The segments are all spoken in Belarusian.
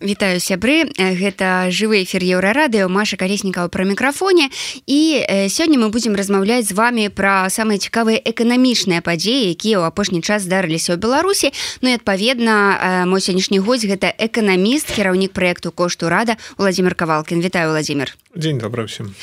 Вітаю сябры. Гэта жывы эфир еўрарадыо Маша калеснікаў пра мікрафоне. І сёння мы будзем размаўляць з вами пра самыя цікавыя эканамічныя падзеі якія ў апошні час здарыліся ў беларусі. Ну і адпаведна мой сённяшні госць гэта эканаміст кіраўнік проекту кошту рада владимир кавалкин Вітаю владимир дзень добра всем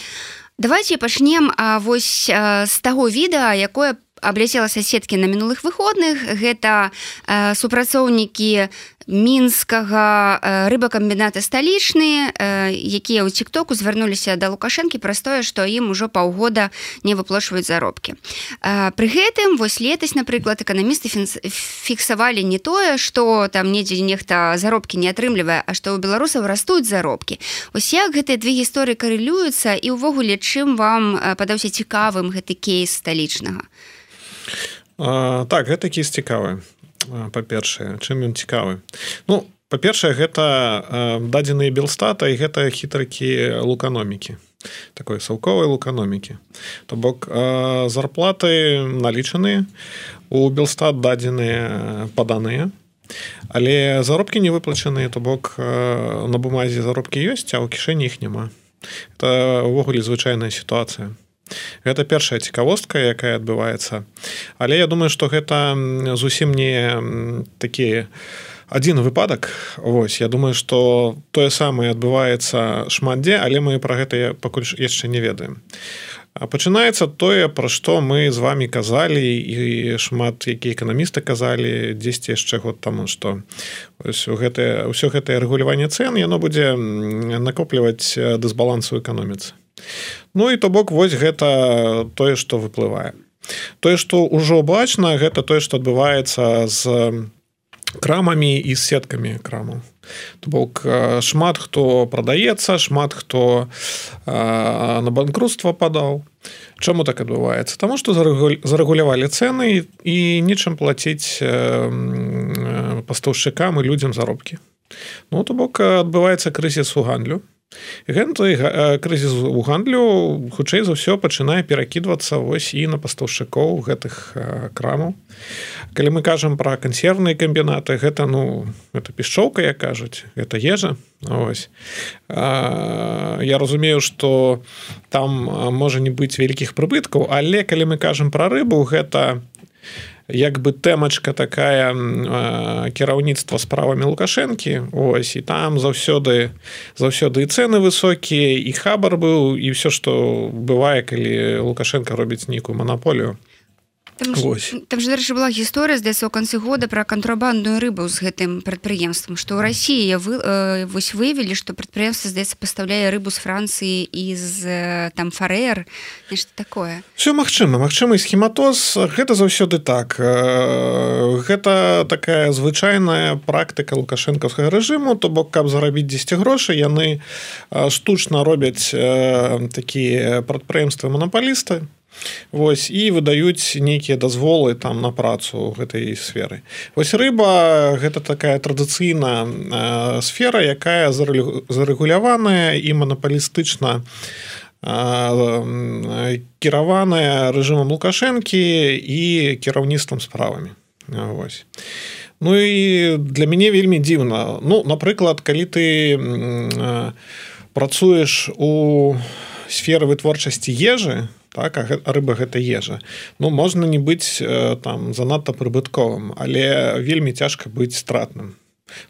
давайте пачнем вось з таго відэа якое абляцела соседкі на мінулых выходных. Гэта э, супрацоўнікі мінскага э, рыбакамбіната сталічны э, якія ў тиктоку звярнуліся да лукашэнкі праз тое што ім ужо паўгода не выплошваюць заробкі. Э, пры гэтым вось летась напрыклад эканамісты фіксавалі не тое что там недзе нехта заробкі не атрымлівае а што ў беларусаў растуць заробкі. Як гэтыя две гісторыі карэлююцца і ўвогуле чым вам падаўся цікавым гэты кейс сталічнага а, так гэта кейс цікавы. Па-першае чым ён цікавы? Ну па-першае гэта дадзеныя белстата і гэта хітрыкі луканомікі. Такой саўковай луканомікі. То бок зарплаты налічаныя у белстат дадзеныя паданыя. Але заробкі не выплачаныя то бок на бумазе заробкі ёсць а ў кішэні іх няма. Это ўвогуле звычайная сітуацыя гэта першая цікавостка якая адбываецца. Але я думаю что гэта зусім не такі один выпадак. Вось я думаю что тое самае адбываецца шмат дзе але мы про гэта пакуль яшчэ не ведаем. Пачынаецца тое пра што мы з вами казалі і шмат якія эканамісты казалі 10 яшчэ год таму что гэтае ўсё гэтае рэгуляванне цен яно будзе накопліваць дысбалансу эканоміцы Ну і то бок вось гэта тое што выплывае. Тое што ўжо бачна гэта тое што адбываецца з крамамі і сеткамі краму то бок шмат хто прадаецца шмат хто на банкрутства падаў. Чаму так адбываецца? Таму што зарэгулявалі цэны і нечым плаціць пастаўшчыкам і людзям заробкі. Ну то бок адбываецца крызіс у гандлю Гэты крызіс у гандлю хутчэй за ўсё пачынае перакідвацца вось і на пастаўшчыкоў гэтых крамаў. Калі мы кажам пра кансервныя камбінаты, гэта ну это пішчоўка, як кажуць, гэта ежа. Ось. Я разумею, што там можа не быць вялікіх прыбыткаў, але калі мы кажам пра рыбу, гэта, як бы тэмачка такая кіраўніцтва справамі лукашэнкі ось і там заўсёды заўсёды і цэны высокія і хабар быў і все што бывае калі лукашенко робіць нейкую манаполію Там, там же дарэчы была гісторыя здаецца ў канцы года пра кантрабандную рыбу з гэтым прадпрыемствам што ў рассіі вы э, вось выявілі што прадпрыемства здаецца пастаўляе рыбу з францыі і з э, там фарэр нешта такое. Все магчыма магчымы схематоз гэта заўсёды так. Э, гэта такая звычайная практыка лукашэнкаўскага рэжыму то бок каб зарабіць 10 грошай яны э, штучна робяць э, такія прадпрыемствы манапалісты Вось і выдаюць нейкія дазволы там на працу гэтай сферы. Вось рыба гэта такая традыцыйная э, сфера, якая зарэгуляваная і манапалістычна э, кіраваная рэжымам лукашэнкі і кіраўніцтвам справамі. Вось. Ну і для мяне вельмі дзіўна. Ну, напрыклад, калі ты э, працуеш у сферы вытворчасці ежы, так а рыба гэта ежа. Ну можна не быць э, там занадта прыбытковым але вельмі цяжка быць стратным.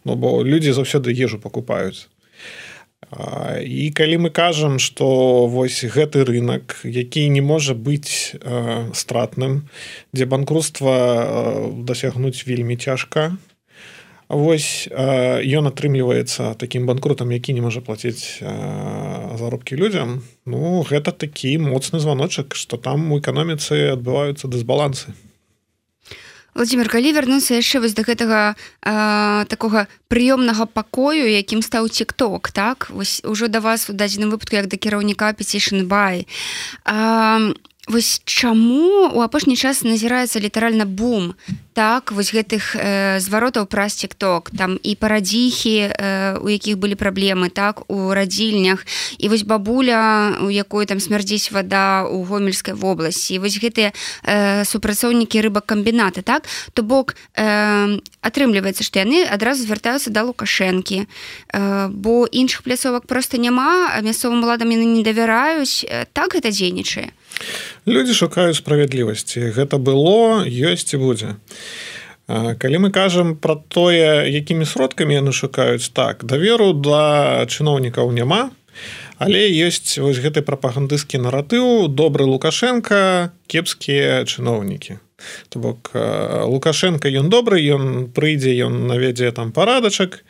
Ну бо людзі заўсёды ежу покупаюць і калі мы кажам что вось гэты рынок які не можа быць э, стратным дзе банкрутства э, дасягнуць вельмі цяжка Вось ён атрымліваецца такім банкрутам, які не можа плаціць заробкі людзям. Ну гэта такі моцны званочак, што там у эканоміцы адбываюцца дысбалансы. Владимир калі вярнуцца яшчэ вось да гэтага а, такога прыёмнага пакою якім стаў тикток так вось ужо да вас у дадзеным выпадку як да кіраўніка petition бай вось чаму у апошні час назіраецца літаральна бум так вось гэтых э, зваротаў праз тикток там і парадзіхі э, у якіх былі праблемы так у радзільнях. І вось бабуля у якой там смярдзіць вода у гомельской вобласці. Вось гэтыя э, супрацоўнікі рыбакамбіната так? То бок э, атрымліваецца што яны адразу звяртаюцца да лукашэнкі. Э, бо іншых пляцовак просто няма мясцовым уладам яны не давяраюць. Так гэта дзейнічае? Людзі шукаюць справядлівасці. Гэта было, ёсць і будзе. Калі мы кажам пра тое, якімі сродкамі яны шукаюць так, даверу да чыноўнікаў няма, але ёсць вось гэты прапагандысцкі наратыў, добры Лукашенко, кепскія чыноўнікі. То бок лукашенко ён добры ён прыйдзе ён наведзе там парадачак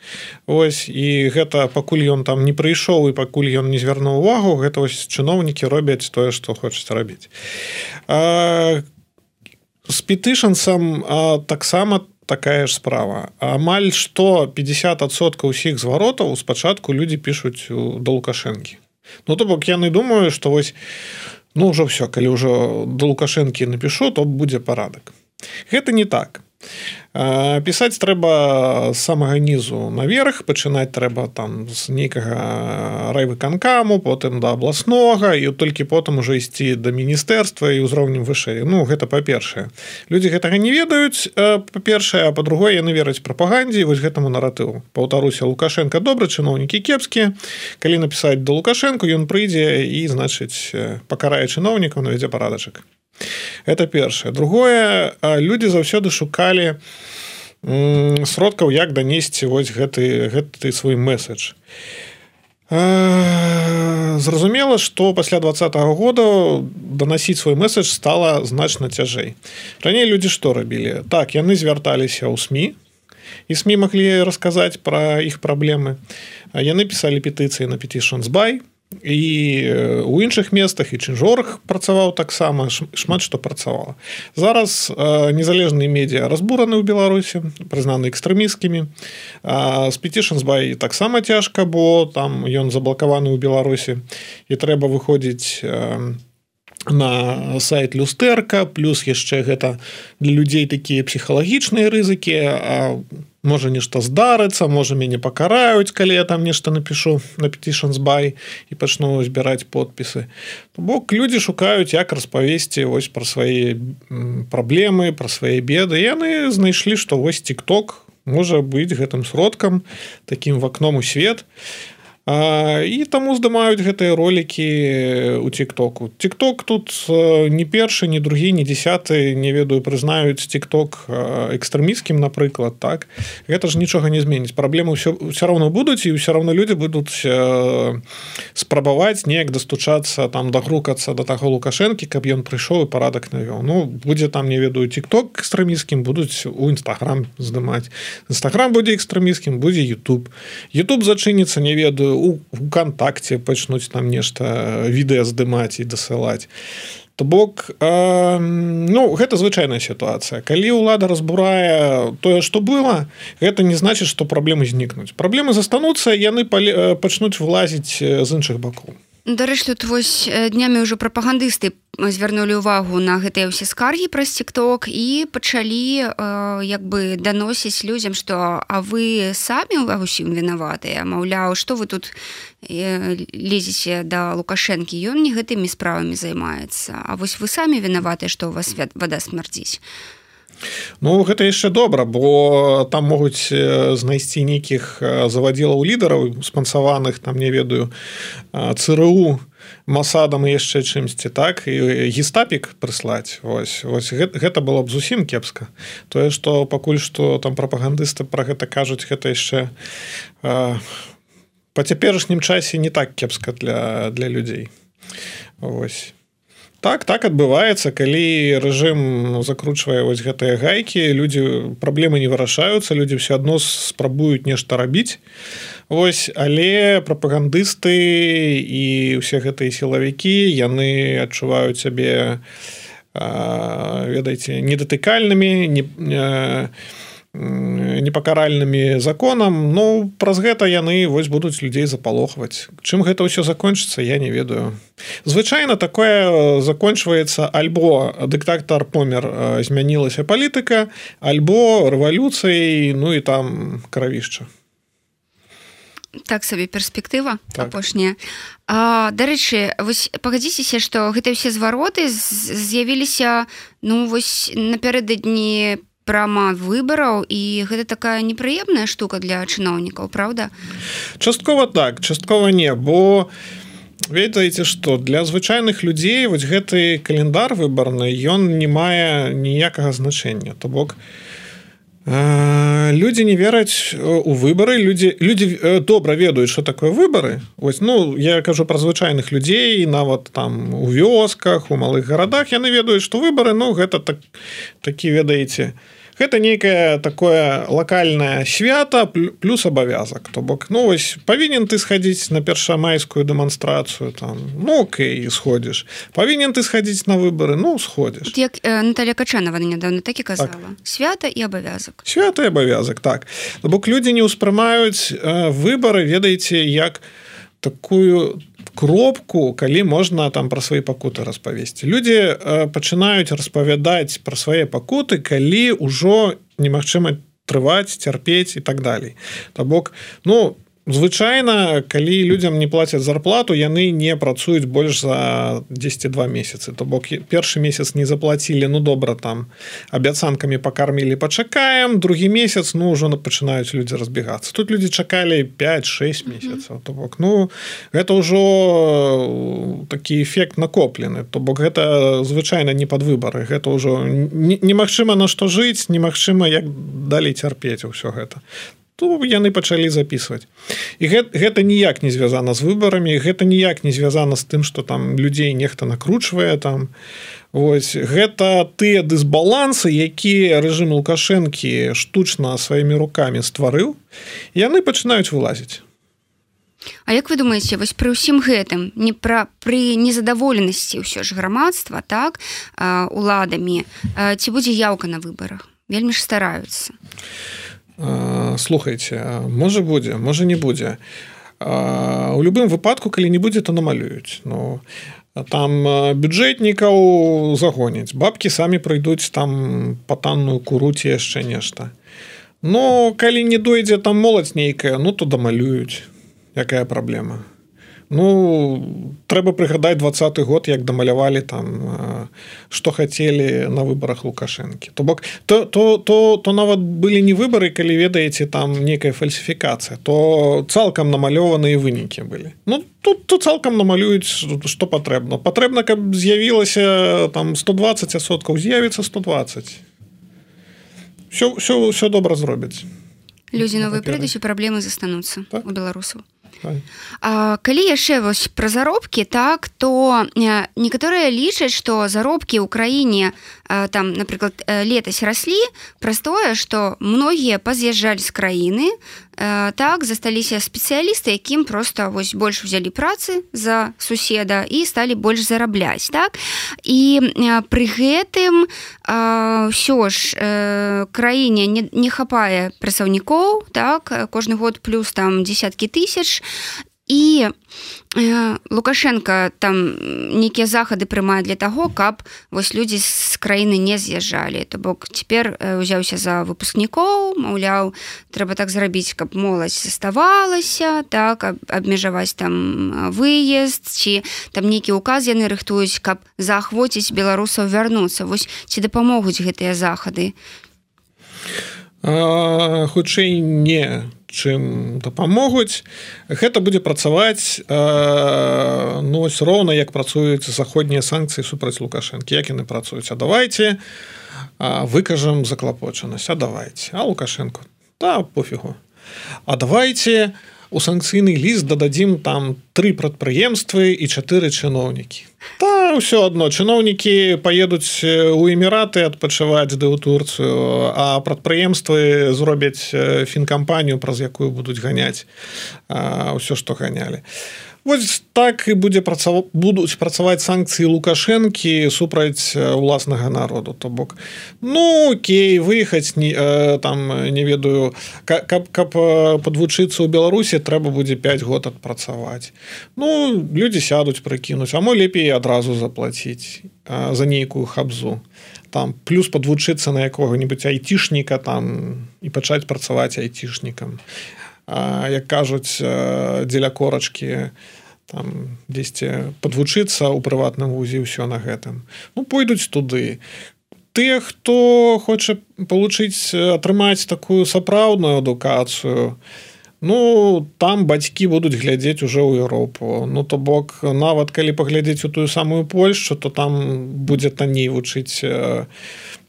ось і гэта пакуль ён там не прыйшоў і пакуль ён не звярнуў увагу гэта вось чыноўнікі робяць тое што хочуць рабіць з петышанцам таксама такая ж справа. Амаль што 50сотка ўсіх зваротаў спачатку людзі пішуць да лукашэнкі ну то бок яны думаю што вось у ну ўжо все калі ўжо до лукашэнкі напишу то будзе парадак гэта не так пісаць трэба самага нізу наверх пачынаць трэба там з нейкага райвыканкаму потым да абласнога і толькі потым уже ісці да міністэрства і ўзроўнем вышэй. Ну гэта па-першае. Людзі гэтага не ведаюць па-першае а по-другое яны вераць прапагандзе вось гэтаму наратыву. Паўтаруся лукашенко добры чыноўнікі кепскія калі напісаць да лукашенко ён прыйдзе і значыць пакарае чыноўнікаў навядзе парадачак это першае другое люди заўсёды шукалі сродкаў як данесці вось гэты гэты свой месседж. Зразумела что пасля двадцатого года данасіць свой месседж стала значна цяжэй. Раней люди што рабілі? Так яны звярталіся ў сМ і сМ маглі расказаць пра іх праблемы. Яны пісалі петыцыі на петішансбай і у іншых месцах і чынжорах працаваў таксама шмат што працавала. Зараз незалежныя медіа разбураны ў беларусі прызнаны экстрэміскімі з петішансбай таксама цяжка бо там ён заблакаваны ў беларусі. І трэба выходзіць на сайт люстэрка плюс яшчэ гэта для людзей такія псіхалагічныя рызыкі а у можа нешта здарыцца можа мяне пакараюць калі я там нешта напишу на петішансбай і пачну збіраць подпісы. Бок людзі шукаюць як распавесці вось пра свае праблемы пра свае беды. Яны знайшлі што вось тикток можа быць гэтым сродкам таким в акном у свет і і таму здымаюць гэтыя ролики у тиктоку. Тикток тут не першы не другі не десятый не ведаю прызнаюць тикток экстрэміскім напрыклад так? Гэта ж нічога не зменіць. Праблемы ўсё все равно будуць і ўсё равно люди будуць спрабаваць неяк дастучацца там дагрукацца до таго лукашэнкі каб ён прыйшоў і парадак навёў. Ну будзе там не ведаю тикток экстрэміскім будуць у нстаграм здымаць. Нстаграм будзе экстрэміскім будзе youtube youtube зачыніцца не ведаю у кантакце пачнуць там нешта відэа здымаць і дасылаць. То бок э, ну гэта звычайная сітуацыя. Калі ўлада разбурае тое што было гэта не значыць што праблемы знікнуць. Праблемы застануцца яны пачнуць вылазіць з іншых бакоў дарэч тут вось днямі ўжо прапагандысты звярнулі ўвагу на гэтыя ўсе скаргі праз тикток і пачалі э, як бы даносіць людзям што а вы самі ва ўсім вінаватыя? Маўляў што вы тут э, лезеце да лукашэнкі? Ён не гэтымі справамі займаецца. А вось вы самі вінаватыя што у вас вада смярдзіць Ну гэта яшчэ добра бо там могуць знайсці нейкіх завадзілаў лідараў спансаваных там не ведаю цру масадам яшчэ чымсьці так? І гістапік прыслаць ось ось гэта, гэта было б зусім кепска. Тое што пакуль што там прапагандысты пра гэта кажуць гэта яшчэ па цяперашнім часе не так кепска для для людзей. Ось так так адбываецца калі рэжым закручвае вось гэтыя гайкі людзі праблемы не вырашаюцца людзі все адно спрабуюць нешта рабіць. Ось але прапагандысты і ўсе гэтыя сілавікі яны адчуваюць сябе ведаеце недатыкальнымі не, не непакаральнымі законам. Ну праз гэта яны вось будуць людзей запалохваць Чым гэта ўсё закончыцца я не ведаю. Звычайна такое закончваецца альбо дыктактар помер змянілася палітыка альбо рэвалюцыяй ну і там кравішча так сабе перспектыва так. апошняя. Дарэчы вось пагадзіцеся што гэта ўсе звароты з'явіліся ну вось напярэдадні по прама выбараў і гэта такая непрыемная штука для чыноўнікаў Праўда? Часткова так часткова не бо ведаеце што для звычайных людзей вось гэты календар выбарны ён не мае ніякага значэння. То бок людзі не вераць у выбары людзі людзі добра ведаюць что такое выбары. Ось ну я кажу пра звычайных людзей нават там у вёсках у малых гарадах яны ведаюць што выбары ну гэта так такі ведаеце у гэта нейкае такое лакальнае свята плюс абавязак то бок ну вось павінен ты схадзіць на першамайскую дэманстрацыю там ну окей сходзіш. Павінен ты схадзіць на выборы ну сходзіш. Як э, Наталья качанова недавно так і казала. Так. свята і абавязак. Свята і абавязак так. Бок людзі не ўспрымаюць э, выборы ведаеце як такую кропку калі можна там пра свае пакуты распавесці. Людзі э, пачынаюць распавядаць пра свае пакуты калі ўжо немагчыма трываць цярпець і так далей. То бок ну звычайна калі людзям не плацяць зарплату яны не працуюць больш за 102 месяцы. То бок першы месяц не заплатілі ну добра там абяцанкамі пакармілі пачакаем другі месяц ну ўжо пачынаюць людзі разбегацца тут людзі чакалі 5-6 месяцаў. То бок ну гэта ўжо э, такі эфект накоплены. То бок гэта звычайна не пад выбары. Гэта ўжо немагчыма на што жыць немагчыма як далей цярпець усё гэта то яны пачалі записывать і гэта, гэта ніяк не звязана з выбарамі гэта ніяк не звязана з тым что там людзей нехта накручвае там. Ось гэта тыя дысбалансы якія рэжым лукашэнкі штучна сваімі руками стварыў яны пачынаюць вылазіць. А як вы думаете вось пры ўсім гэтым не пра пры незадаволенасці ўсё ж грамадства так уладамі ці будзе яўка на выбарах? Вельмі ж стараюцца слухайте можа будзе можа не будзе у любым выпадку калі не будзе то намалююць. Но ну, там бюджэтнікаў загоняць. Бабкі самі прыйдуць там патанную куруці яшчэ нешта. Но калі не дойдзе там моладзь нейкая ну то дамалююць. Якая праблема Ну трэба прыгадаць двадцаты год як дамалявалі там што хацелі на выбарах лукашэнкі то бок то то то то нават былі не выбары калі ведаеце там некая фальсіфікацыя то цалкам намалёваныя вынікі былі. Ну тут то цалкам намалююць што патрэбна. Патрэбна каб з'явілася там 120 соткаў з'явіцца 120 все все все добра зробяць. Людзі новыя прыйдуць і праблемы застануцца так? у беларусаў А, калі яшчэ вось пра заробкі так то некаторыя лічаць што заробкі ў краіне там напрыклад летась раслі праз тое што многія паз'язджалі з краіны так засталіся спецыялісты якім просто вось больш узялі працы за суседа і сталі больш зарабляць так? І пры гэтым ўсё ж краіне не, не хапае прадстаўнікоў так? Кожны год плюс там десяткі тысяч і э, лукашенко там нейкія захады прымае для таго каб вось людзі з краіны не з'язджалі. То бок цяпер узяўся за выпускнікоў маўляў трэба так зрабіць каб моладзь заставалася так абмежаваць там выезд ці там нейкі указ яны рыхтуюць каб заахвоціць беларусаў вярнуцца. Вось ці дапамогуць гэтыя захады? Хутчэй не чым дапамогуць. Гэта будзе працаваць э, ну ось роўна як працуюць заходнія санкцыі супраць лукашэнкі. Як яны працуюць? А давайте выкажам заклапочанасць. А давайте а лукашенко да пофігу. А давайте у санкцыйны ліст дададзім там тры прадпрыемствы і чатыры чыноўнікі. Та ўсё адно чыноўнікі паедуць у эміраты адпачываць ды ў турцыю а прадпрыемствы зробяць фінкампанію праз якую будуць ганяць ўсё што ганялі Вось так і будзе працав... будуць працаваць санкцыі лукашэнкі супраць уласнага народу то бок. Ну окей выехаць не там не ведаю каб каб подвучыцца ў беларусі трэба будзе 5 год адпрацаваць. Ну людзі сядуць прыкінуць а мо лепей адразу заплаціць за нейкую хабзу. Там плюс подвучыцца на якога-нибудь айцішніка там і пачаць працаваць айцішнікам. а як кажуць дзеля корачки там дзесьці подвучыцца ў прыватным вузе ўсё на гэтым. Ну пойдуць туды. Ты хто хоча получыць атрымаць такую сапраўдную адукацыю ну там бацькі будуць глядзець уже ў Еўропу. Ну то бок нават калі паглядзець у тую самую Польшу то там будзе танней вучыць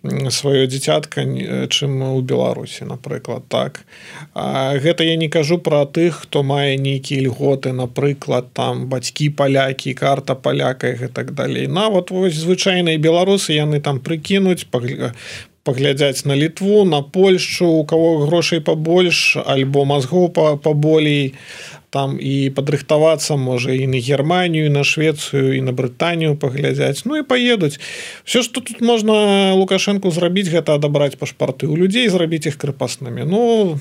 сваё дзіцятка чым у беларусі напрыклад так. А, гэта я не кажу про тых хто мае нейкія льготы напрыклад там бацькі палякі карта паляка і гэтак далей. Нават вось звычайныя беларусы яны там прыкінуць паглядзяць на літву на польшу у кого грошай пабольш альбо мазгоў па паболей там і падрыхтавацца можа і на германію на швецыю і на брытанію паглядзяць. Ну і поедуць все что тут можна лукашенко зрабіць гэта адабраць пашпарты у людзей зрабіць іх крыпаснымі. Ну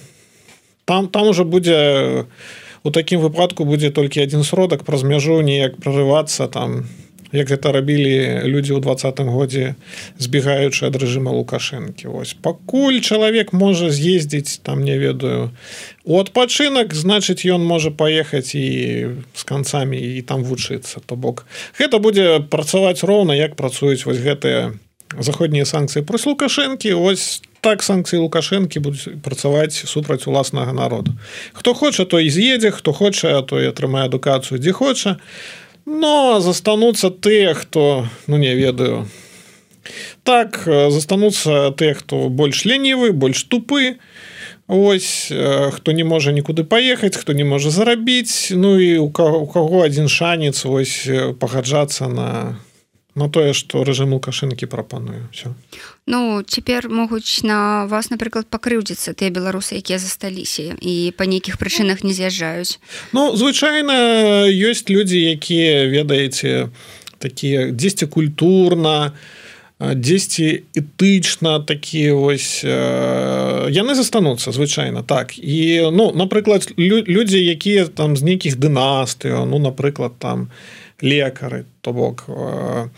там там уже будзе у такім выпадку будзе толькі адзін сродак праз мяжу неяк прорывацца там. не як гэта рабілі людзі ў двадцатым годзе збегаючы ад рэжыма лукашэнкі. Ось пакуль чалавек можа з'ездзіць там не ведаю у адпачынак значыць ён можа паехаць і з канцамі і там вучыцца то бок. Гэта будзе працаваць роўна як працуюць вось гэтыя заходнія санкцыі прось лукашэнкі. Ось так санкцыі лукашэнкі будуць працаваць супраць уласнага народу хто хоча той з'едзе хто хоча то і атрымае адукацыю дзе хоча. то но застануцца тыя хто ну не ведаю. Так застануцца тыя хто больш ленівы больш тупы. Ось хто не можа нікуды паехаць хто не можа зарабіць. Ну і у кого у каго адзін шанец вось пагаджацца на на тое што рэжым лукашынкі прапануе все Ну цяпер могуць на вас напрыклад пакрыўдзіцца тыя беларусы якія засталіся і па нейкіх прычынах не з'язджаюць. Ну звычайна ёсць людзі якія ведаеце такія дзесьці культурна дзесьці этычна такія вось яны застануцца звычайна так. І ну напрыклад людзі якія там з нейкіх дынастыяў ну напрыклад там не лекары то бок э,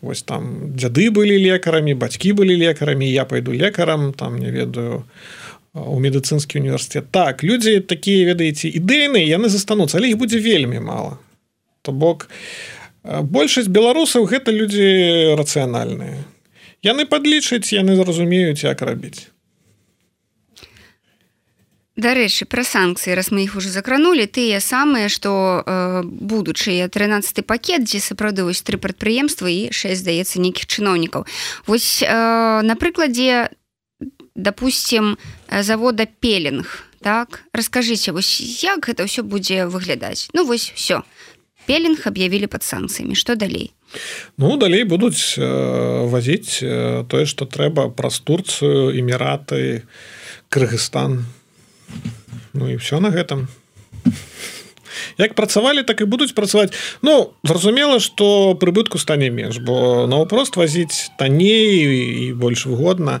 вось там дзяды былі лекарамі бацькі былі лекарамі я пойду лекарам там не ведаю у медыцынскі універсітет так людзі такія ведаеце ідэйныя яны застануцца але іх будзе вельмі мало то бок э, большасць беларусаў гэта людзі рацыянальныя. Яны падлічаць яны зразумеюць як рабіць Дарэчы пра санкцыі раз мы іх уже закранули тыя самыя што э, будучыя 13 пакет дзе сапраўды вось тры прадпрыемства і 6 здаецца нейкіх чыноўнікаў. Вось э, на прыкладзе допустим завода пелінг так? Расскажыце вось як гэта ўсё будзе выглядаць? Ну вось все пелінг аб'явілі под санкцыямі. Что далей? Ну далей будуць э, вазіць э, тое што трэба праз турцыю эміраты Кыргызстан Ну і все на гэтым як працавалі так і будуць працаваць. Ну зразумела что прыбытку стане менш бо наўпрост вазіць танней і больш выгодна.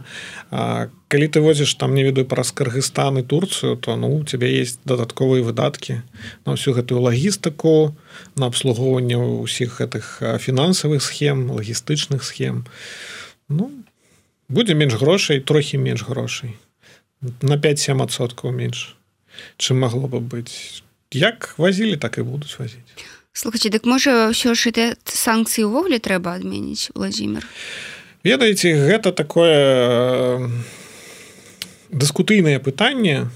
Калі ты возіш там не ведаю праз Кыргызстан і Турцыю то ну у тебя есть дадатковыя выдаткі на ўсю гэтую лагістыку на абслугоўванне ўсіх гэтых фінансавых схем лагістычных схем. Ну будзе менш грошай трохі менш грошай. На 5-7соткаў менш чым магло бы быць? Як вазілі так і будуць вазіць. Слухайте дык можа ўсё ж это санкцыі ўвогуле трэба адменіць владимир ведаеце гэта такое дыскутыйнае пытанне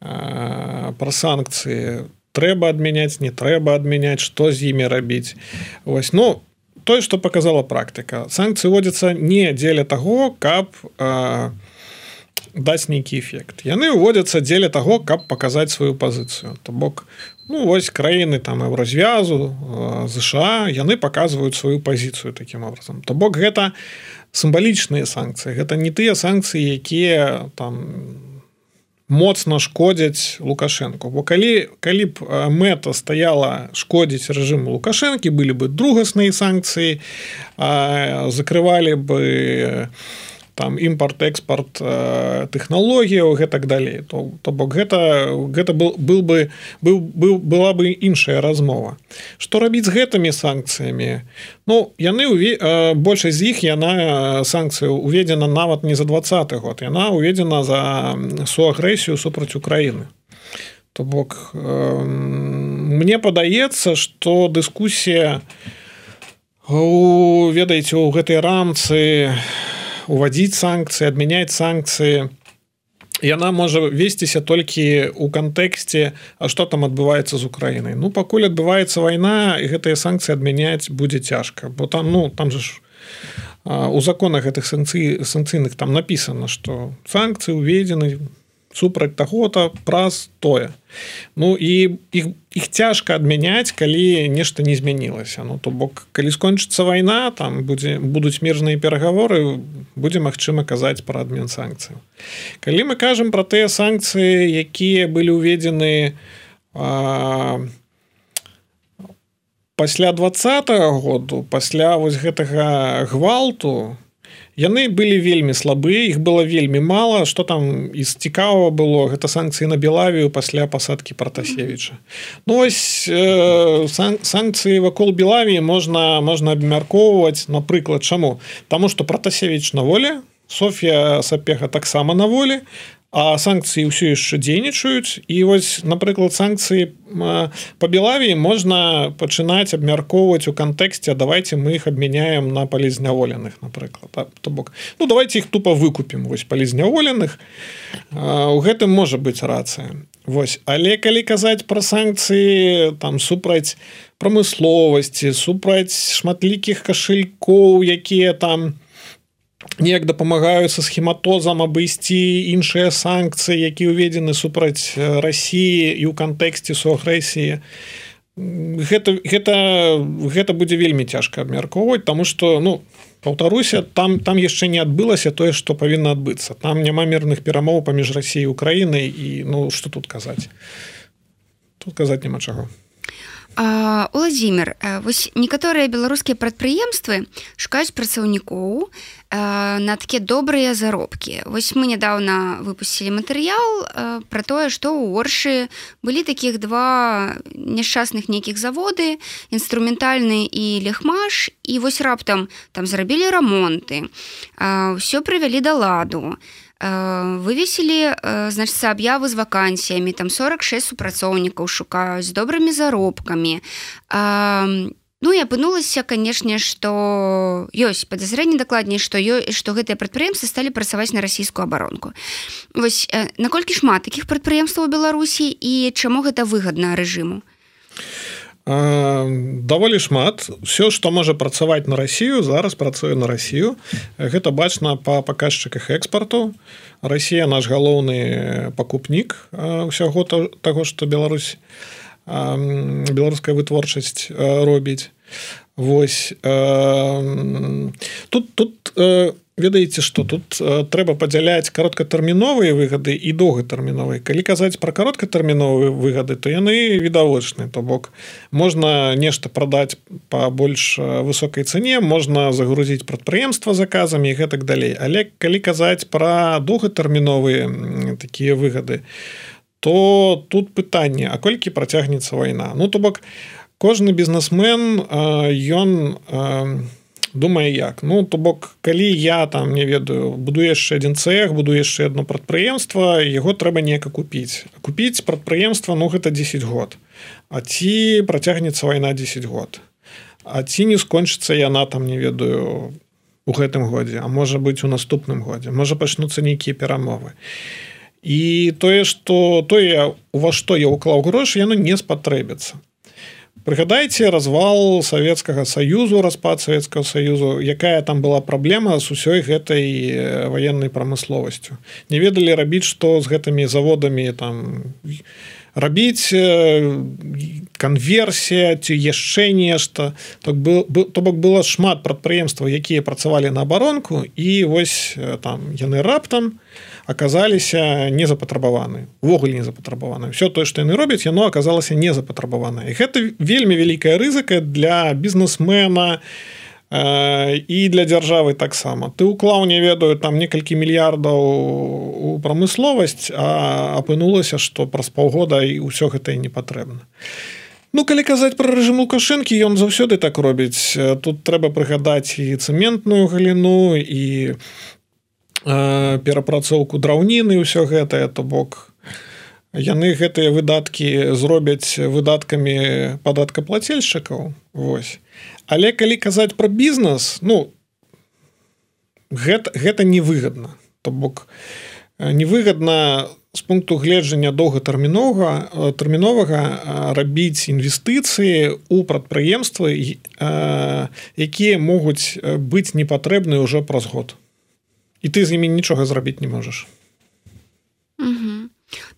пра санкцыі. Трэба адмяняць не трэба адмяняць што з імі рабіць. Ось ну тое што показала практыка. Санкцыі водзяцца не дзеля таго каб а, даць нейкі эфект. Яны уводзяцца дзеля таго каб паказаць сваю пазіцыю. То бок ну вось краіны там развязу ЗША яны паказваюць сваю пазіцыю таким образом то бок гэта сімвалічныя санкцыі. Гэта не тыя санкцыі якія там моцна шкодзяць лукашенко бо калі калі б мэта стаяла шкодзіць рэжыму лукашэнкі былі бы другасныя санкцыі закрывалі бы там імпорт экспорт э, тэхналогіяў гэтак далей то, то бок гэта гэта был был бы быў быў была бы іншая размова. Что рабіць з гэтымі санкцыямі Ну яны э, большасць з іх яна санкцыю уведзена нават не за двадцаты год яна уведзена за суагрэсію супраць Украіны. То бок э, мне падаецца что дыскусія ведаеце у гэтай рамцы у уводить санкции адмяняць санкции. Яна можа весціся толькі у кантэксце А что там адбываецца з Украінай. Ну пакуль адбываецца вайна і гэтыя санкцыі адмяняць будзе цяжка. Бо там ну там же у законах гэтых санкцый санкцыйных там написано что санкцыі уведзены супраць таго-то праз тое. Ну і іх іх цяжка адмяняць калі нешта не змянілася. Ну то бок калі скончыцца вайна там будзе будуць мірныя перагаворы будзе магчыма казаць пра адмен санкцыю. Калі мы кажам про тыя санкцыі якія былі ўведзены пасля двадцатого году пасля вось гэтага гвалту яны былі вельмі слабыя іх было вельмі мало что там из цікава было гэта санкцыі на белавію пасля пасадки протасевича ну, ось э, сан санкцыі вакол белаві можна можна абмяркоўваць напрыклад чаму? Тому что протасевич на воле Софія сапега таксама на волі а санкцыі ўсё яшчэ дзейнічаюць і вось напрыклад санкцыі по белаві можна пачынаць абмяркоўваць у кантэксце давайте мы іх абмяняем на палізняволеных напрыклад то бок. Ну давайте іх тупо выкупім вось палізняволеных у гэтым можа быць рацыя Вось але калі казаць пра санкцыі там супраць прамысловасці супраць шматлікіх кашалькоў якія там не неяк дапамагаюць са схематозам абысці іншыя санкцыі які ўведзены супраць Росіі і ў кантэксце суагрэсіі. Гэта гэта гэта будзе вельмі цяжка абмяркоўваць тому что ну паўтаруся там там яшчэ не адбылася тое што павінна адбыцца. Там няма мірных перамоў паміж Росіяй Украінай і ну что тут казаць? Тут казаць няма чаго Уладзімир вось некаторыя беларускія прадпрыемствы шукаюць працаўнікоў на такія добрыя заробкі. Вось мы нядаўна выпусцілі матэрыял про тое што ў оршы былі такіх два няшчасных нейкіх заводы інструментальны і лехмаш і вось раптам там зрабілі рамонты ўсё прывялі да ладу вывесілі значится аб'явы з вакансіямі там 46 супрацоўнікаў шукаюць з добрымі заробкамі Ну і апынулася канешне што ёсць падазрэнне дакладней што ёй што гэтыя прадпрыемствы сталі працаваць на расійскую абаронку. Вось наколькі шмат такіх прадпрыемстваў беларусі і чаму гэта выгадна рэжыму даволі шмат. Все что можа працаваць на Россию зараз працуе на Россию. Гэта бачна по паказчыках экспорту Россия наш галоўны пакупнік ўсяго того что Беларусь беларуская вытворчасць робіць. Вось тут тут ведаеце что тут э, трэба падзяляць кароткатэрміновыя выгады і доўгатэрміновыя. Калі казаць про кароткатэрміновыя выгады то яны відавочны то бок можна нешта прадаць по больш высокай цане можна загрузіць прадпрыемства заказамі і гэтак далей. Але калі казаць про доўгатэрміновыя такія выгады то тут пытанне а колькі працягнецца вайна? Ну то бок кожны бізнесмен ён не думае як? Ну то бок калі я там не ведаю буду яшчэ один цех буду яшчэ одно прадпрыемства яго трэба неяка купіць купіць прадпрыемства ну гэта 10 год. А ці працягнецца вайна 10 год? А ці не скончыцца яна там не ведаю у гэтым годзе а можа быть у наступным годзе? Можа пачнуцца нейкія перамовы. І тое что тое у вас што я уклаў грошы яно не спатрэбіцца прыгадайце развал савецкага саюзу распад савецкага саюзу. Якая там была праблема з усёй гэтай ваеннай прамысловасцю? Не ведалі рабіць што з гэтымі заводамі там рабіць канверсія ці яшчэ нешта. Так был то бок было шмат прадпрыемстваў якія працавалі на абаронку і вось там яны раптам аказаліся не запатрабаваны увогуле не запатрабаваны все тое што яны робяць яно аказалася не запатрабавана і гэта вельмі вялікая рызыка для бізнесмена і для дзяржавы таксама ты уклаў не ведаю там некалькі мільярдаў у прамысловасць а апынулася што праз паўгода і ўсё гэта і не патрэбна Ну, калі казаць пра рэжым лукашэнкі ён заўсёды так робіць. Тут трэба прыгадаць і цэментную галіну і перапрацоўку драўніны ўсё гэтае то бок. Яны гэтыя выдаткі зробяць выдаткамі падаткаплацельшчыкаў Вось. Але калі казаць пра бізнес ну гэта, гэта невыгадна. То бок невыгадна з пункту гледжання доўгатэрмінога тэрміновага рабіць інвестыцыі у прадпрыемствы якія могуць быць непатрэбны ўжо праз год і ты з імі нічога зрабіць не можаш ну,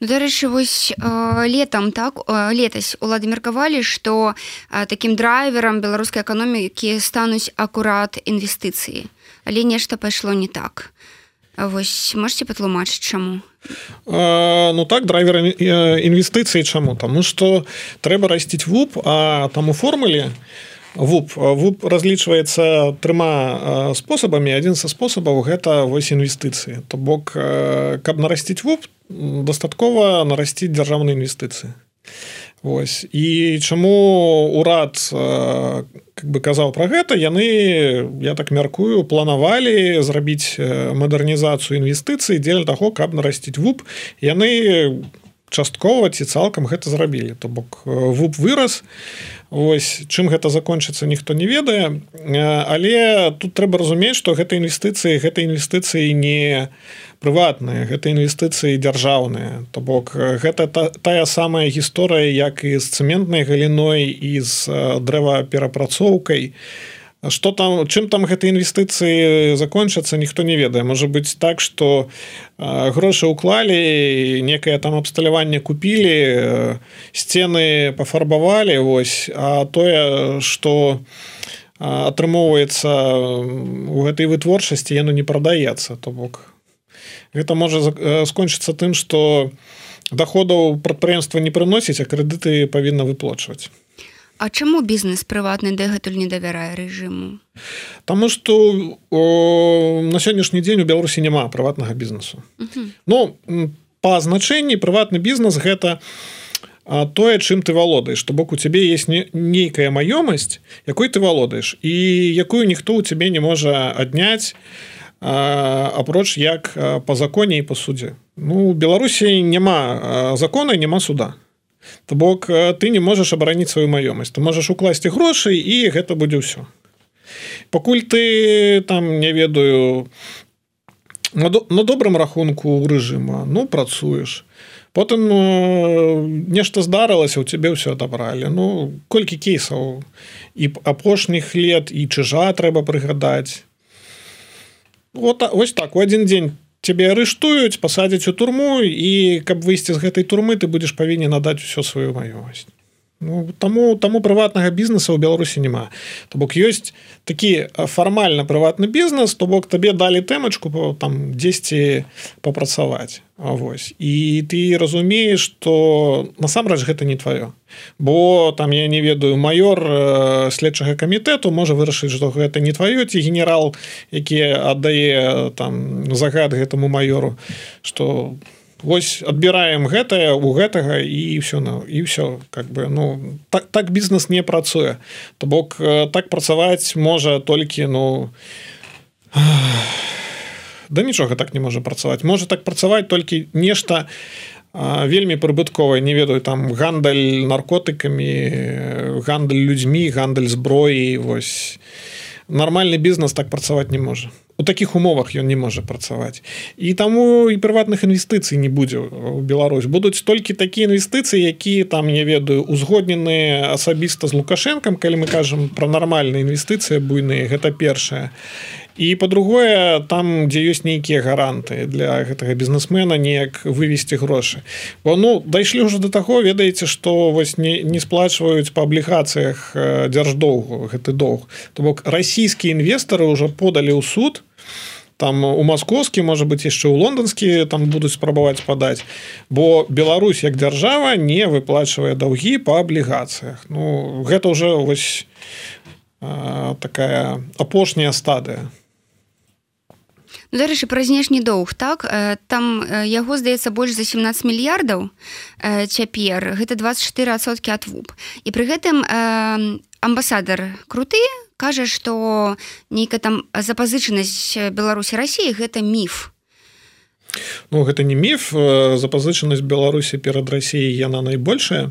дарэчы вось летом так летась улады меркавалі што такім драйверам беларускай эканомікі стануць акурат інвестыцыі але нешта пайшло не так. Вось можете патлумачыць чаму а, ну так драйвер інвестыцыі чаму таму што трэба расціць вуп а там у формуле то вуп. Вуп разлічваецца трыма спосабамі. Адзін са спосабаў гэта вось інвестыцыі. То бок каб нарасціць вуп дастаткова нарасціць дзяржаўныя інвестыцыі. Вось. І чаму урад как бы казаў пра гэта яны я так мяркую планавалі зрабіць мадэрнізацыю інвестыцыі дзеля таго каб нарасціць вуп. Яны часткова ці цалкам гэта зрабілі. То бок вуп вырас Вось чым гэта закончыцца ніхто не ведае. Але тут трэба разумець што гэта інвестыцыі гэта інвестыцыі не прыватныя гэта інвестыцыі дзяржаўныя. То бок гэта та, тая самая гісторыя як і з цэментнай галіной і з дрэваперапрацоўкай. то что там чым там гэтай інвестыцыі закончацца ніхто не ведае. Можа быть так что грошы уклалі некае там абсталяванне купілі сцены пафарбавалі Вось а тое что атрымоўваецца у гэтай вытворчасці яно не прадаецца то бок. Гэта можа скончыцца тым что доходаў прадпрыемства не прыносіць а крэдыты павінна выплачваць А чаму бізнес прыватны дагэтуль не давярае рэжыму? Таму што о, на сённяшні дзень у беларусі няма прыватнага бізнесу. -huh. Ну па значэнні прыватны бізнес гэта тое чым ты валодаеш то бок у цябе есть не, нейкая маёмасць якой ты валодаеш і якую ніхто ў цябе не можа адняць апроч як по законе і па суддзе Ну беларусі няма закона няма суда То бок ты не можаш абараніць сваю маёмасць. Ты можаш укласці грошай і гэта будзе ўсё. Пакуль ты там не ведаю на, до, на добрым рахунку рэжыма ну працуеш. Потым нешта здарылася у цябе ўсё адабралі. Ну колькі кейсаў? І апошніх лет і чыжа трэба прыгадаць. Вот ось так у один дзень цябе арыштуюць пасадзяць у турму і каб выйсці з гэтай турмы ты будзеш павінен надаць усё сваю маёмасць Ну, таму таму прыватнага бізнеса ў беларусі няма. То бок ёсць такі фармальна прыватны бізнес то бок табе далі тэмачку там дзесьці папрацаваць Вось. І ты разумееш што насамрэч гэта не тваё. Бо там я не ведаю майор следчага камітэту можа вырашыць што гэта не тваё ці генерал які аддае там загад гэтаму майору што Вось адбіраем гэтае у гэтага і все на і все как бы ну так так бізнес не працуе. То бок так працаваць можа толькі ну да нічога так не можа працаваць. Можа так працаваць толькі нешта вельмі прыбытковае. Не ведаю там гандаль наркотыкамі гандаль людзьмі гандаль зброі вось. Нармальны бізнес так працаваць не можа. У таких умовах ён не можа працаваць. І таму і прыватных інвестыцый не будзе у Беларусь. Будуць толькі такія інвестыцыі якія там не ведаю узгоднены асабіста з лукашэнкам калі мы кажам про нармальныя інвестыцыі буйныя гэта першае і по-другое там дзе ёсць нейкія гаранты для гэтага бізнесмена неяк вывесці грошы. Бо ну дайшлі ўжо до таго ведаеце что вось не, не сплачваюць па аблігацыях дзярждоўгу гэты доўг. То бок расійскія інвестары уже подалі ў суд там у маскоўскі можа быть яшчэ ў лондонскі там будуць спрабаваць падаць. Бо Беларусь як дзяржава не выплачвае даўгі по аблігацыях. Ну гэта уже вось такая апошняя стадыя дарэчы пра знешні доўг так? Э, там э, яго здаецца больш за 17 мільярдаў э, цяпер. Гэта 24сотки ад вуп. І пры гэтым амбасадар круты кажа што нейкая там запазычанасць беларусі рассіі гэта міф. Ну гэта не міф. Запазычанасць беларусі перад рассіяй яна найбольшая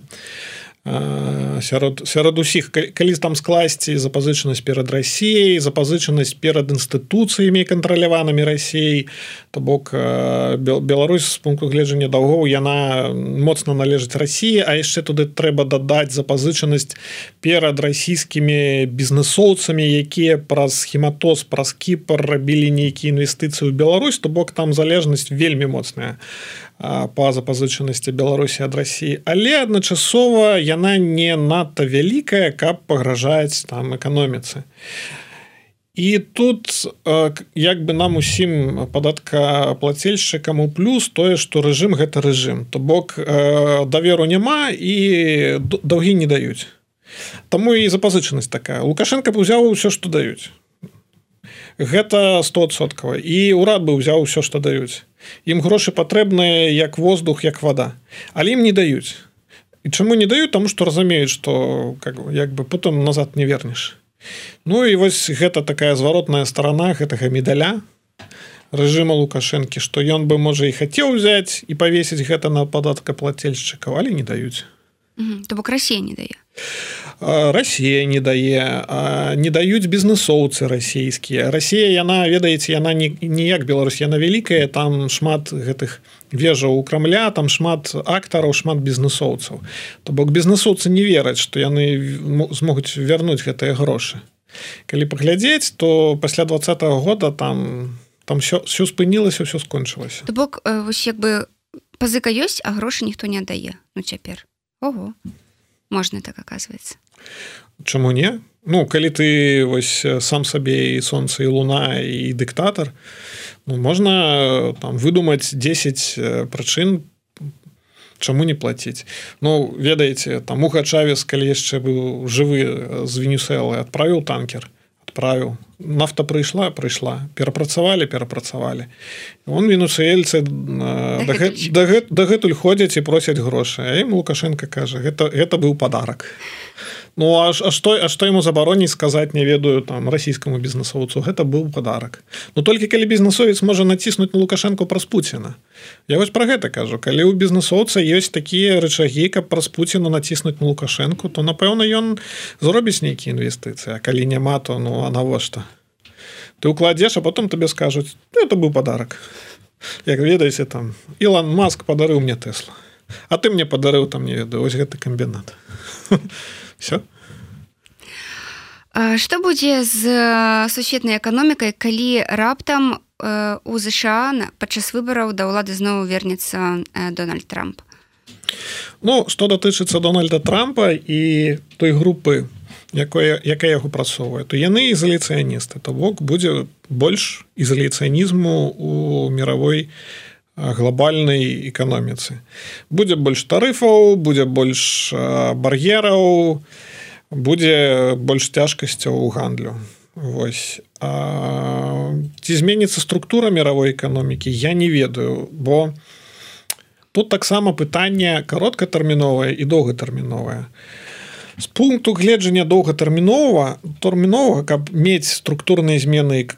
сярод сярод усіх. Калі там скласці запазычанасць перад рассіяй запазычанасць перад інстытуцыямі кантраляванымі рассіяй то бок Беларусь з пункту гледжання даўгоў яна моцна належыць рассіі а яшчэ туды трэба дадаць запазычанасць перад расійскімі бізнесоўцамі якія праз схематоз праз кіпар рабілі нейкія інвестыцыі ў Беларусь. То бок там залежнасць вельмі моцная па запазычанасці беларусі ад рассіі але адначасова яна не надта вялікая каб пагражаць там эканоміцы. І тут як бы нам усім падатка плацельшчыкам у плюс тое што рэжым гэта рэжым. То бок даверу няма і даўгі не даюць. Таму і запазычанасць такая. Лукашенко б узяў усё што даюць. Гэта стосоткава і ўрад бы ўзяў усё што даюць. Ім грошы патрэбныя як воздух як вода але ім не даюць і чаму не даюць таму што разумеюць што как як бы потым назад не вернеш Ну і вось гэта такая зваротная старана гэтага медаля рэжыма лукашэнкі што ён бы можа і хацеў узяць і павесіць гэта на падатка плацельшчыкаў але не даюць. То бок рассія не дае Расія не дае не даюць бізнесоўцы расійскія. Расія яна ведаеце яна не ніяк Беларусь яна вялікая там шмат гэтых вежаў у крамля там шмат актараў шмат бізнесоўцаў. То бок бізнесоўцы не вераць што яны змогуць вярнуць гэтыя грошы. Калі паглядзець то пасля два -го года там там все все спынілася все скончылася. То бок вось як бы пазыка ёсць а грошы ніхто не дае ну цяпер. Ого можна так оказывается. Чаму не? Ну калі ты вось сам сабе і сонца і луна і дыктатар ну, можна там выдумаць 10 прычын чаму не плаціць Ну ведаеце там уха чавес калі яшчэ быў жывы з венесуэлы адправіў танкер адправіў нафта прыйшла прыйшла перапрацавалі перапрацавалі он венусельцы дагэтуль ходзяць і просяць грошы ім лукашенко кажа гэта гэта быў подарак Ну аж а што а што яму забароніць сказаць не ведаю там расійскаму бізнесоўцу гэта быў подарак Ну толькі калі бізнесовец можа націснуць на лукашенко праз Пуціна Я вось про гэта кажу. Калі ў бізнесоўца ёсць такія рычагі каб праз Пуціна націснуць на лукашенко то напэўна ён зробіць нейкія інвестыцыі калі няма то ну а навошта? Ты укладзеш а потом табе скажуць ну, это быў подарок як ведаеце там Ілан маск падарыў мне тэсла А ты мне падарыў там не ведаю ось гэты камбінат все что будзе з сусветнай эканомікай калі раптам у ЗША падчас выбараў да ўлады зноў вернецца Дональд Трамп? Ну што датычыцца Дональда Трампа і той групы якое якая яго прасоўвае то яны ізаляцыяністы то бок будзе больш ізаляцыянізму у мировой глобальнай эканоміцы будзе больш тарыфаў будзе больш бар'ераў будзе больш цяжкасцяў у гандлю. Вось. А, ці зменіцца структура мировой эканомікі я не ведаю бо тут таксама пытанне кароткатэрміновае і доўгатэрміновае з пункту гледжання доўгатэрмінова тэрмінова каб мець структурныя змены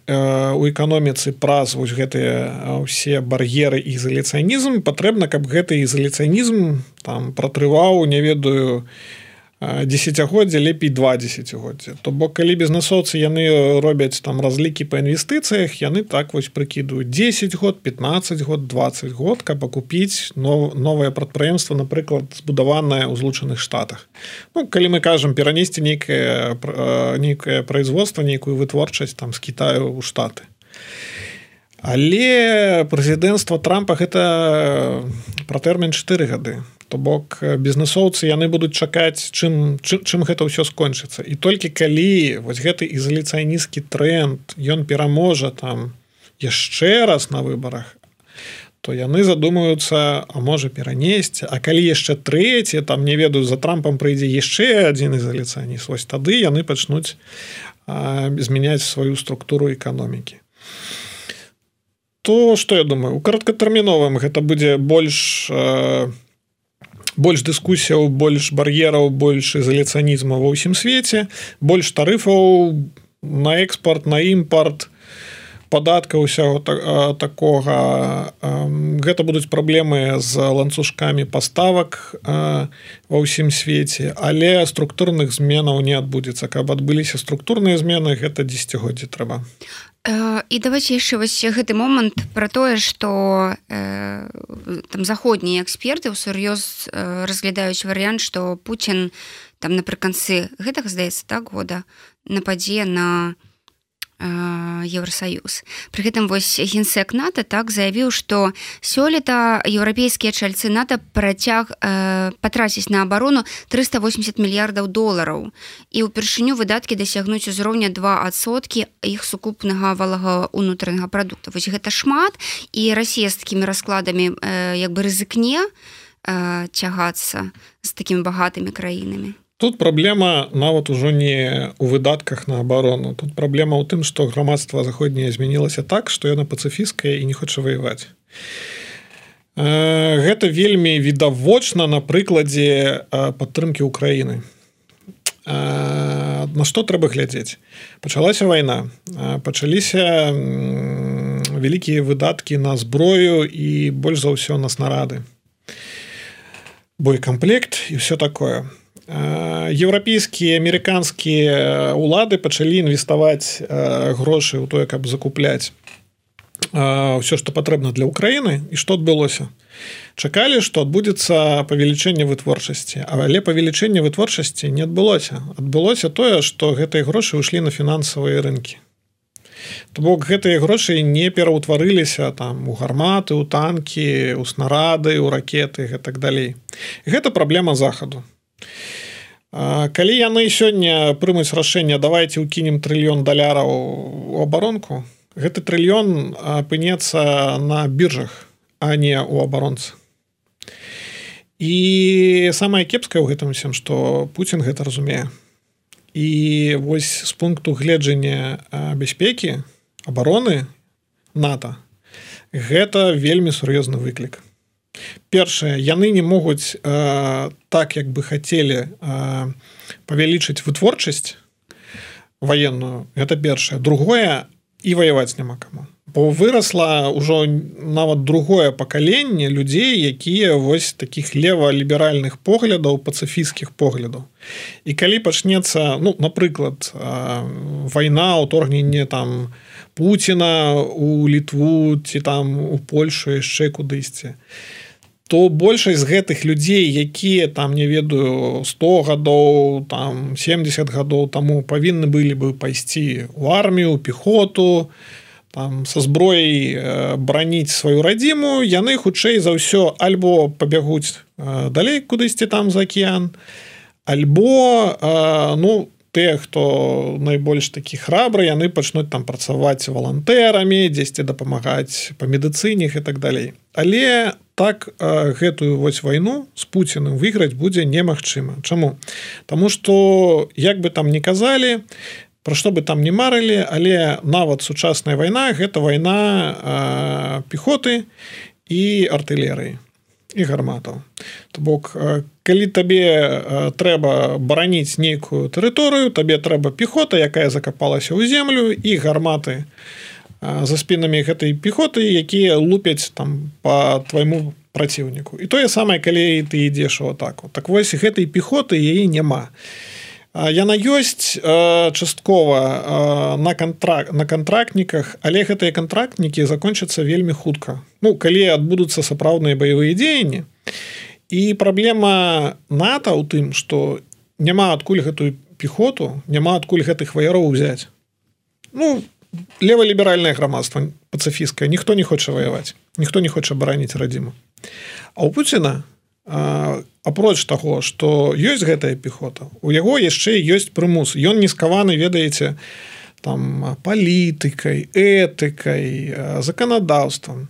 у эканоміцы праз вось гэтыя ўсе бар'еры ізаляцыянізм патрэбна каб гэты ізаляцыянізм там пратрываў не ведаю десятгоддзя лепей два десятгоддзя то бок калі бізнесоўцы яны робяць там разлікі по інвестыцыях яны так вось прыкідваюць 10 год 15 год 20 год каб акупіць но новое прадпрыемства напрыклад збудаванае ў злучаных штатах. Ну калі мы кажам перанесці нейкае нейкае производство нейкую вытворчасць там з Китаю у штаты але прэзідэнцтва трампа гэта пра тэрмін 4 гады. То бок бізнесоўцы яны будуць чакаць чым чым, чым гэта ўсё скончыцца. І толькі калі вось гэты ізаляцыяністкі тренд ён пераможа там яшчэ раз на выбарах то яны задумаюцца а можа перанесці. А калі яшчэ трэці там не ведаю за трампам прыйдзе яшчэ адзін ізаляцыяніст вось тады яны пачнуць змяняць сваю структуру эканомікі то что я думаю у кароткатэрміновым гэта будзе больш э, больш дыскусіяў больш бар'ераў больш ізаляцыянізма ва ўсім свеце больш тарыфаў на экспорт на імпорт падатка ўсяго так, такога гэта будуць праблемы з ланцужкамі паставак ва ўсім свеце але структурных зменаў не адбудзецца. Каб адбыліся структурныя змены гэта дзегоддзі трэба і давайте яшчэ вось гэты момант про тое что э, там заходнія эксперты усур'ёз э, разглядаюць варыянт что Путін там напрыканцы гэтага здаецца так года нападзе на Еўросаюз. Пры гэтым вось генсек НАТО так заявіў, што сёлета еўрапейскія чальцы НАТО працяг э, патраціць на абарону 380 мільярдаў долараў. І ўпершыню выдаткі дасягнуць узроўня два адсоткі іх сукупнага валага унутранага прадукта. Вось гэта шмат і расія з такімі раскладамі э, як бы рызыкне э, цягацца з такімі багатымі краінамі. Тут праблема нават ужо не ў выдатках на абарону. Тут праблема ў тым, што грамадства заходняе змянілася так, што яна пацыфіская і не хоча ваяваць. Гэта вельмі відавочна на прыкладзе падтрымкі ўкраіны. На што трэба глядзець? Пачалася вайна, пачаліся вялікія выдаткі на зброю і больш за ўсё на снарады. Бойкамплект і ўсё такое еўрапейскія амерыканскія улады пачалі інвеставаць грошы ў тое каб закупляць ўсё што патрэбна для ўкраіны і што адбылося? Чакалі што адбудзецца павелічэнне вытворчасці. Але павелічэнне вытворчасці не адбылося. Адбылося тое што гэтыя грошы ўшлі на фінансавыя рынкі. То бок гэтыя грошы не пераўтварыліся там у гарматы у танкі у снарады у ракеты гэтак далей. Гэта праблема захаду калі яны сёння прымуць рашэнне давайте укінем трыльён даляраў у абаронку гэты трыльён апынецца на біржах а не у абаронцы. І самае кепскае ў гэтым усім што Путін гэта разумее. І вось з пункту гледжання бяспекі абароны нато гэта вельмі сур'ёзны выклік першае яны не могуць э, так як бы хацелі э, павялічыць вытворчасць военную гэта першае. Другое і ваяваць няма каму. Бо выросла ўжо нават другое пакаленне людзей якія вось таких лева-ліберальных поглядаў пацыфійскіх поглядаў. І калі пачнецца ну напрыклад э, вайна ўторгненне там Пуціна у літву ці там у Польшу яшчэ кудысьці. То большасць гэтых людзей якія там не ведаю 100 гадоў там 70 гадоў таму павінны былі бы пайсці у армію пехоту там со зброяй браніць сваю радзіму яны хутчэй за ўсё альбо пабягуць далей кудысьці там за акеан альбо ну тыя хто найбольш такі храбры яны пачнуць там працаваць валантэрамі дзесьці дапамагаць па медыцыне і так далей. Але так гэтую вось вайну з пуціным выйграць будзе немагчыма. Чаму? Таму что як бы там не казалі про што бы там не марылі але нават сучасная вайна гэта вайна пехоты і артылерыі і гарматаў то бок калі табе трэба бараніць нейкую тэрыторыю табе трэба пехота якая закапалася ў землю і гарматы за спінамі гэтай пехоты якія лупяць там по твайму праціўніку. І тое самае калі ты ідзеш у атаку. Так вось гэтай пехоты яе няма яна ёсць часткова на контракт на контрактніках але гэтыя контрактнікі закончацца вельмі хутка. Ну калі адбудуцца сапраўдныя баявыя дзеянні. І праблема нато ў тым что няма адкуль гэтую пехоту няма адкуль гэтых ваяроў узяць. Ну леволіберальнае грамадства пацыфіскае ніхто не хоча ваяваць ніхто не хоча бараніць радзіму. А у Пуціна апроч таго что ёсць гэтая пехота у яго яшчэ ёсць прымус. Ён не скаваны ведаеце там палітыкай этыкай законодаўствам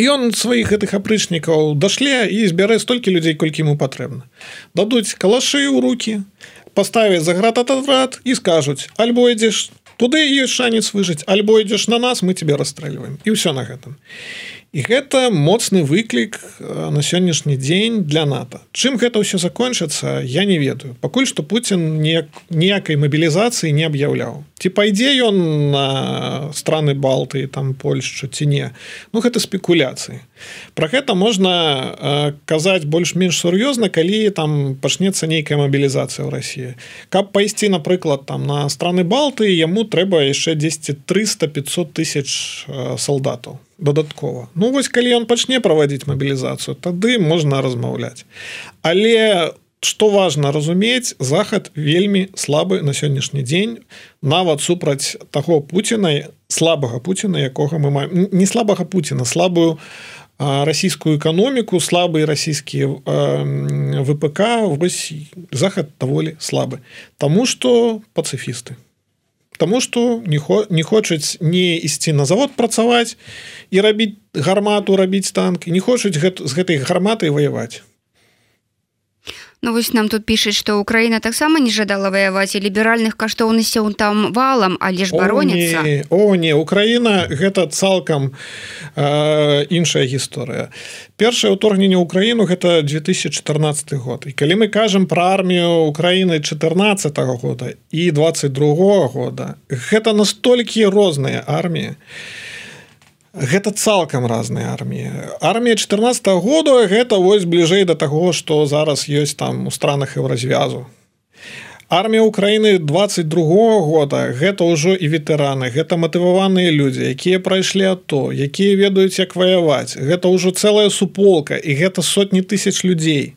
ён сваіх гэтых апрычнікаў дашле і збярэ столькі людзей колькі ему патрэбна. Дадуць калашы ў руки паставяць за град атадрад і скажуць альбо ідзеш туды ёсць шанец выжыць альбо ідзеш на нас мы тебе расстрэльваем і ўсё на гэтым і гэта моцны выклік на сённяшні дзень для нато. Чым гэта ўсё закончыцца я не ведаю. Пакуль што Путін не ніякай мабілізацыі не аб'яўляў. Ці пайдзе ён на страны балты там польшчу ці не? Ну гэта спекуляцыі. Про гэта можна казаць больш-менш сур'ёзна калі там пачнецца нейкая мабілізацыя ў Росіі каб пайсці напрыклад там на страны балты яму трэба яшчэ 10 300 500 тысяч салдатаў дадаткова Ну вось калі ён пачне праводзіць мабілізацыю тады можна размаўляць. Але что важно разумець захад вельмі слабы на сённяшні дзень нават супраць таго Пуціна слабага Пуціна якога мы маем. Не слабага Пуціна слабую расійскую эканоміку слабый расійскі ВПК. Вось захад даволі слабы. Таму что пацыфісты Таму што не, хо, не хочуць не ісці на завод працаваць і рабіць гармату рабіць танк не хочуць гэт, з гэтай гарматай ваяваць. Ну, вось нам тут пішаць што Украіна таксама не жадала ваяваць і ліберальных каштоўнасцяў там валам але ж бароніцца О не Украіна гэта цалкам э, іншая гісторыя. Першае ўторгненне ўкраіну гэта 2014 год. І калі мы кажам пра армію Украіны 14 -го года і 22 -го года гэта настолькі розныя арміі. і гэта цалкам разныя арміі. Армія 14 -го года гэта вось бліжэй да таго што зараз ёсць там у странах і ў развязу армія Украіны 22 -го года гэта ўжо і ветэраны гэта матываваныя людзі якія прайшлі то якія ведаюць як ваяваць. Гэта ўжо цэлая суполка і гэта сотні тысяч людзей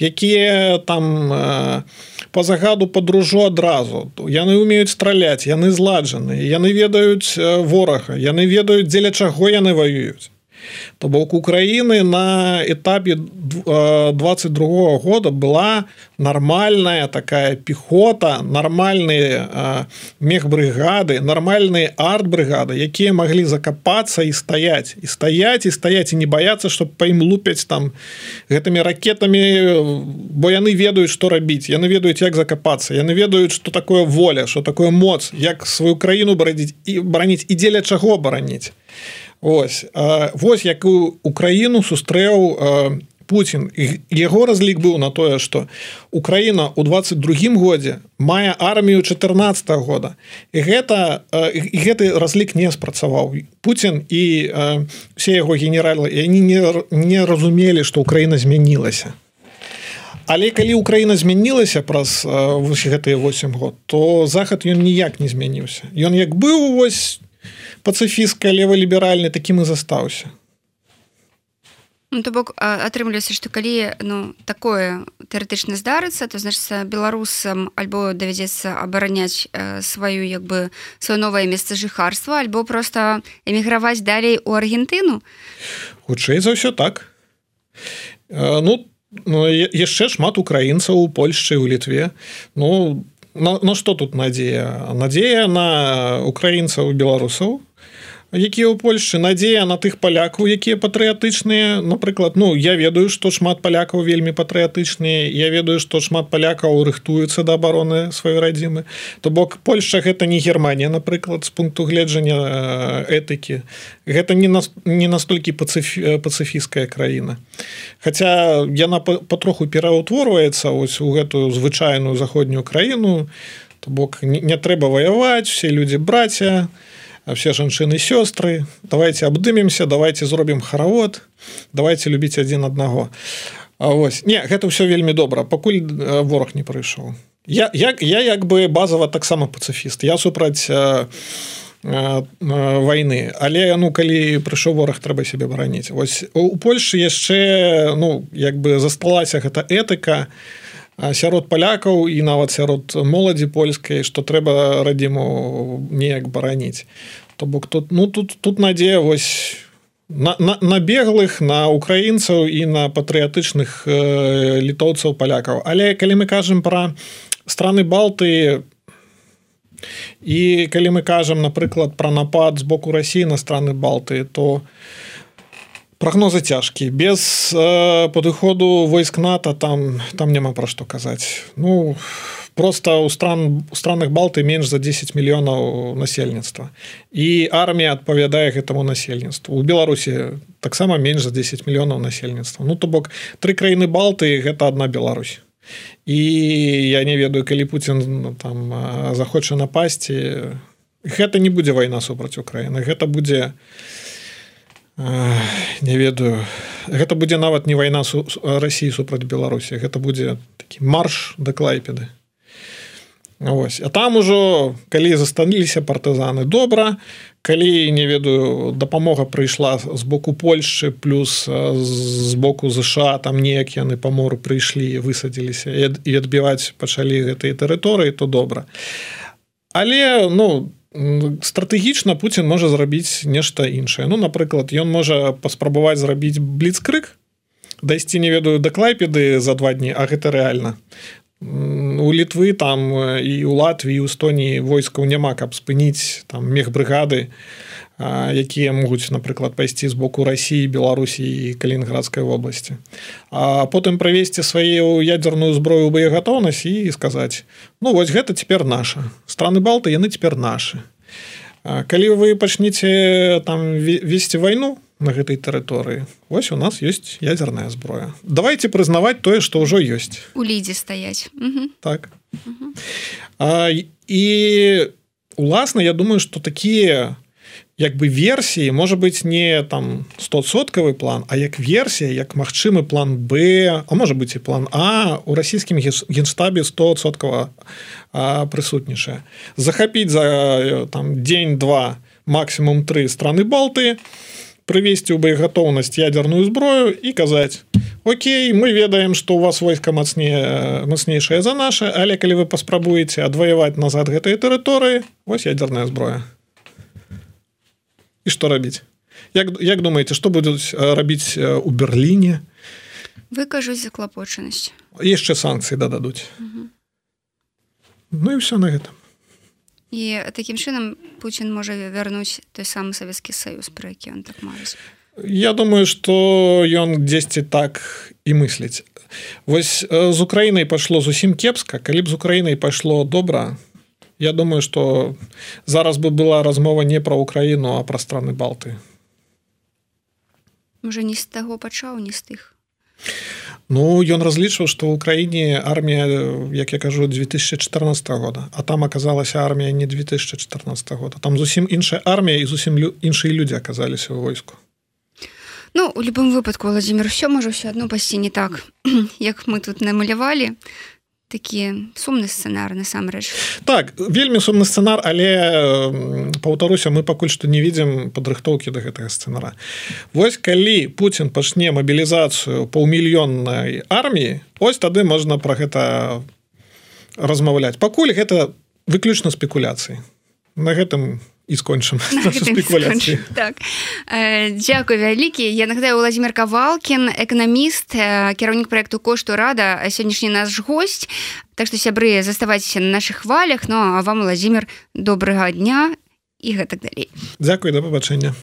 якія там э, по загаду подружу адразу. Яны умеюць страляць яны зладжаны яны ведаюць ворага яны ведаюць дзеля чаго яны воююць то бок Украіны на этапе 22 -го года была нормальная такая пехота нормальные мехбрыгады нормальные арт-брыгады якія могли закапацца і стаять і стаять і стаять і не бояться чтобы па ім лупяць там гэтымі ракетами бо яны ведаюць что рабіць яны ведаюць як закапацца яны ведаюць что такое воля что такое моц як сваю краіну барадзіць і бараніць і дзеля чаго бараніць Ось Вось якую Украіну сустрэў Путін. Яго разлік быў на тое што Украіна ў 22 годзе мае армію 14 -го года. І гэта і гэты разлік не спрацаваў. Путін і все яго генералы они не, не разумелі што Украіна змянілася. Але калі Украіна змянілася праз гэтыя 8 год то захад ён ніяк не змяніўся. Ён як быў вось пацыфістка леволіберальны такім і застаўся Ну, то бок атрымліваецца што калі ну такое тэоретычна здарыцца то значыцца беларусам альбо давядзецца абараняць э, сваю як бы сваё новае месца жыхарства альбо просто эміграваць далей у Аргентыну. Хутчэй за ўсё так. Э, ну, ну яшчэ шмат украінцаў у Польшчы у літве. Ну на, на што тут надзея надзея на украінцаў беларусаў якія ў Польшчы надзея на тых палякаў якія патрыятычныя. Напрыклад ну я ведаю што шмат палякаў вельмі патрыятычныя. Я ведаю што шмат палякаў рыхтуюцца да абароны сваёй радзімы. То бок Польша гэта не Германія напрыклад з пункту гледжання этыкі. Гэта не нас не настолькі пацыфі пацыфійская краіна. Хаця яна патроху пераўтворваецца ось у гэтую звычайную заходнюю краіну. То бок не, не трэба ваяваць все людзі браця то все жанчыны сёстры давайте абдымемся давайте зробім харавод давайте любіць адзін аднаго А вось не гэта ўсё вельмі добра пакуль вораг не прыйшоў я як я як бы базава таксама пацыфіст я супраць войны. Але ну калі прыйшоў вораг трэба себе бараніць. Ось у Польшы яшчэ ну як бы засталася гэта этыка сярод палякаў і нават сярод моладзі польскай што трэба радзіму неяк бараніць. То бок тут ну тут тут надзея вось на, на, на беглых на украінцаў і на патрыятычных э, літоўцаў палякаў. Але калі мы кажам пра страны балты і калі мы кажам напрыклад пра напад з боку рассіі на страны балты то прогнозы цяжкія без э, падыходу войск нато там там няма пра што казаць ну просто у стран у странах балты менш за 10 мільёнаў насельніцтва і армія адпавядае гэтаму насельніцтву у беларусі таксама менш за 10 мільёнаў насельніцтва ну то бок тры краіны балты гэта одна Беларусь. І я не ведаю калі Путін ну, там захоча напасці гэта не будзе вайна супраць Украіны гэта будзе не ведаю. Гэта будзе нават не вайна су Росіі супраць Беларусі. Гэта будзе такі марш да клайпеды. Вось. А там ужо калі застаніліся партызаны добра. Калі не ведаю дапамога прыйшла з боку Польшчы плюс з боку ЗША там неяк яны па мору прыйшлі высадзіліся і адбіваць пачалі гэтыя тэрыторыі то добра. Але ну стратэгічна Путін можа зрабіць нешта іншае. Ну напрыклад ён можа паспрабаваць зрабіць бліцкрык дайсці не ведаю да клайпеды за два дні а гэта рэальна. У літвы там і у Латвіі у Эстоніі войскаў няма каб спыніць там мехбрыгады якія могуць напрыклад пайсці з боку рассіі беларусі і калінградскай вобласці. А потым правесці сваю ядзерную зброю боегатоўнасць і сказаць ну вось гэта цяпер наша. Страны балты яны цяпер нашы калі вы пачнеце там весці вайну на гэтай тэрыторыі ось у нас есть ядерная зброя. Давайте прызнаваць тое что ўжо ёсць. У лідзе стаять так. А, і уласна я думаю что такія як бы версіі можа быть не там 100соткавы план а як версія як магчымы план б а можа быть і план а у расійскім генштабе 100соткава прысутнічае. Захапіць за там дзень-два максимум три страны балты прывесці ў боегатоўнасць ядерную зброю і казаць Окей мы ведаем что у вас войска мацнее мацнейшая за наше але калі вы паспрабуеце адваяваць назад гэтыя тэрыторыі вось ядерная зброя і что рабіць як, як думаете что будуць рабіць у Берліне выкажуць заклапочанасць яшчэ санкцыі дададуць Ну і все на гэтым і такім чынам Путін можа вярнуць той самы савецкі саюз пра які он так маюць Я думаю что ён дзесьці так і мысліць Вось з Украінай пайшло зусім кепска калі б з Украінай пайшло добра Я думаю что зараз бы была размова не пра Украіну а пра страны балты Можа не з таго пачаў не з тых. Ну ён разлічваў што ў краіне армія як я кажу 2014 года а там аказалася армія не 2014 года. Там зусім іншая армія і зусім лю... іншыя людзі аказаліся ў войску. Ну у любым выпадку владимир все можа все адно пасці не так як мы тут намалявалі такі сумны сцэнар насамрэч так вельмі сумны сцэнар але паўтаруся мы пакуль што не видим падрыхтоўкі до гэтага сцэнара. Вось калі Путін пачне мабілізацыю паўмільённай арміі ось тады можна про гэта размаўляць. Пакуль гэта выключна спекуляцыі. На гэтым не і скончым так. Дякую вялікі я нагадаю владимир кавалкін эканаміст кіраўнік проекту кошту рада сённяшні наш гость. Так што сябры заставайцеся на наших хвалях. Ну а вам владимир добрага дня і гэтак далей Дякую да пабачэння